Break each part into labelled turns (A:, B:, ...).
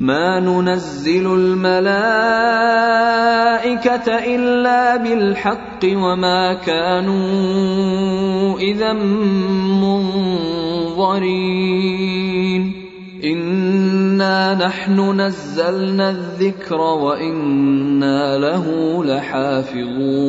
A: ما ننزل الملائكة إلا بالحق وما كانوا إذا منظرين. إنا نحن نزلنا الذكر وإنا له لحافظون.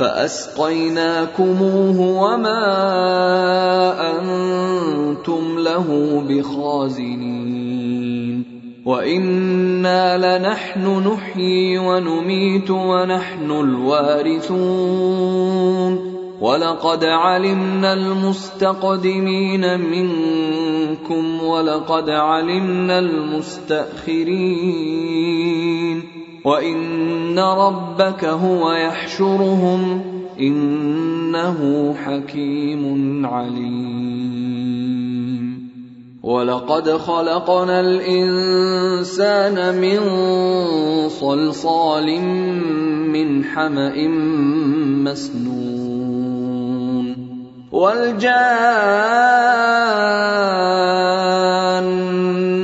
A: فأسقيناكموه وما أنتم له بخازنين. وإنا لنحن نحيي ونميت ونحن الوارثون. ولقد علمنا المستقدمين منكم ولقد علمنا المستأخرين. وان ربك هو يحشرهم انه حكيم عليم ولقد خلقنا الانسان من صلصال من حما مسنون والجان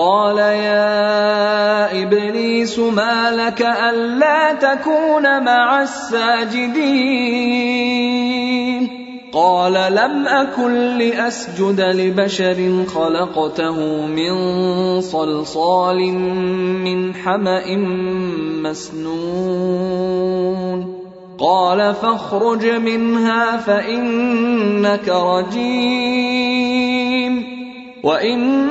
A: قال يا إبليس ما لك ألا تكون مع الساجدين؟ قال لم أكن لأسجد لبشر خلقته من صلصال من حمأ مسنون. قال فاخرج منها فإنك رجيم. وإن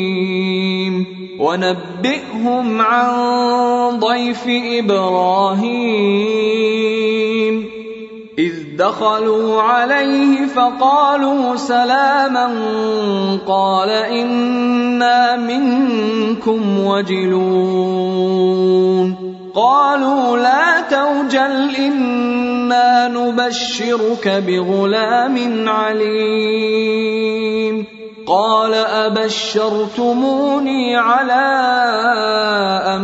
A: ونبئهم عن ضيف إبراهيم. إذ دخلوا عليه فقالوا سلاما قال إنا منكم وجلون. قالوا لا توجل إنا نبشرك بغلام عليم. قال أبشرتموني على أن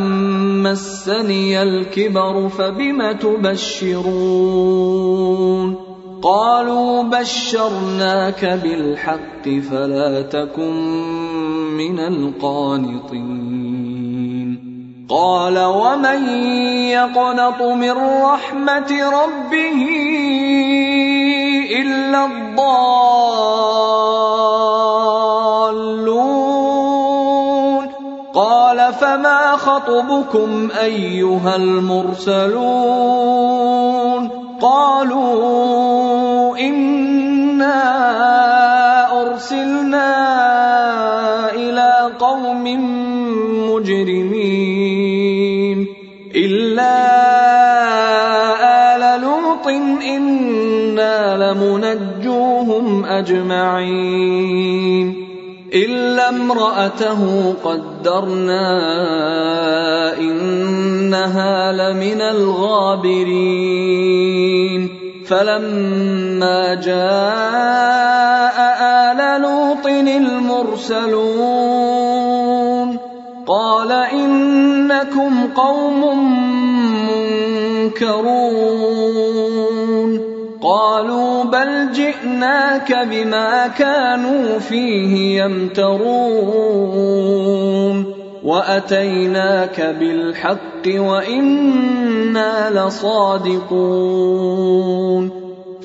A: مسني الكبر فبم تبشرون؟ قالوا بشرناك بالحق فلا تكن من القانطين. قال ومن يقنط من رحمة ربه إلا الضالون فما خطبكم ايها المرسلون قالوا انا ارسلنا إلى قوم مجرمين الا ال لوط أنا لمنجوهم اجمعين إلا امرأته قدرنا إنها لمن الغابرين فلما جاء آل لوط المرسلون قال إنكم قوم منكرون قالوا بل جئناك بما كانوا فيه يمترون وأتيناك بالحق وإنا لصادقون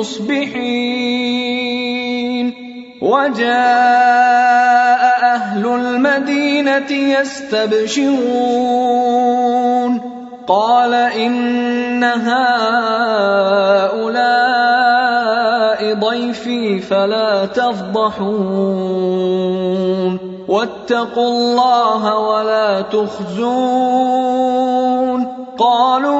A: مصبحين. وجاء أهل المدينة يستبشرون. قال إن هؤلاء ضيفي فلا تفضحون. واتقوا الله ولا تخزون. قالوا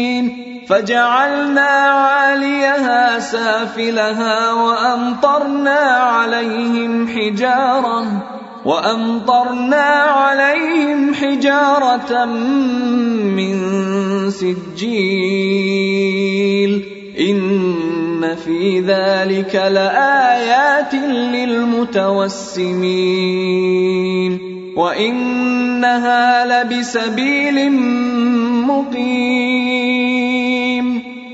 A: فجعلنا عاليها سافلها وأمطرنا عليهم حجارة وأمطرنا عليهم حجارة من سجيل إن في ذلك لآيات للمتوسمين وإنها لبسبيل مقيم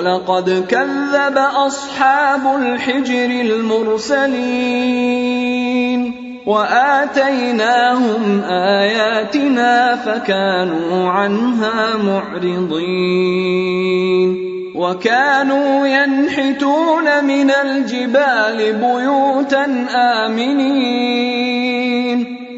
A: ولقد كذب أصحاب الحجر المرسلين وآتيناهم آياتنا فكانوا عنها معرضين وكانوا ينحتون من الجبال بيوتا آمنين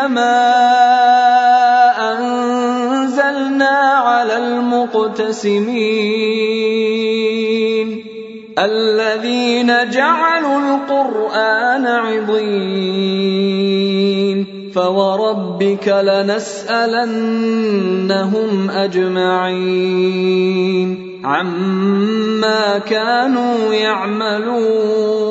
A: كما أنزلنا على المقتسمين الذين جعلوا القرآن عضين فوربك لنسألنهم أجمعين عما كانوا يعملون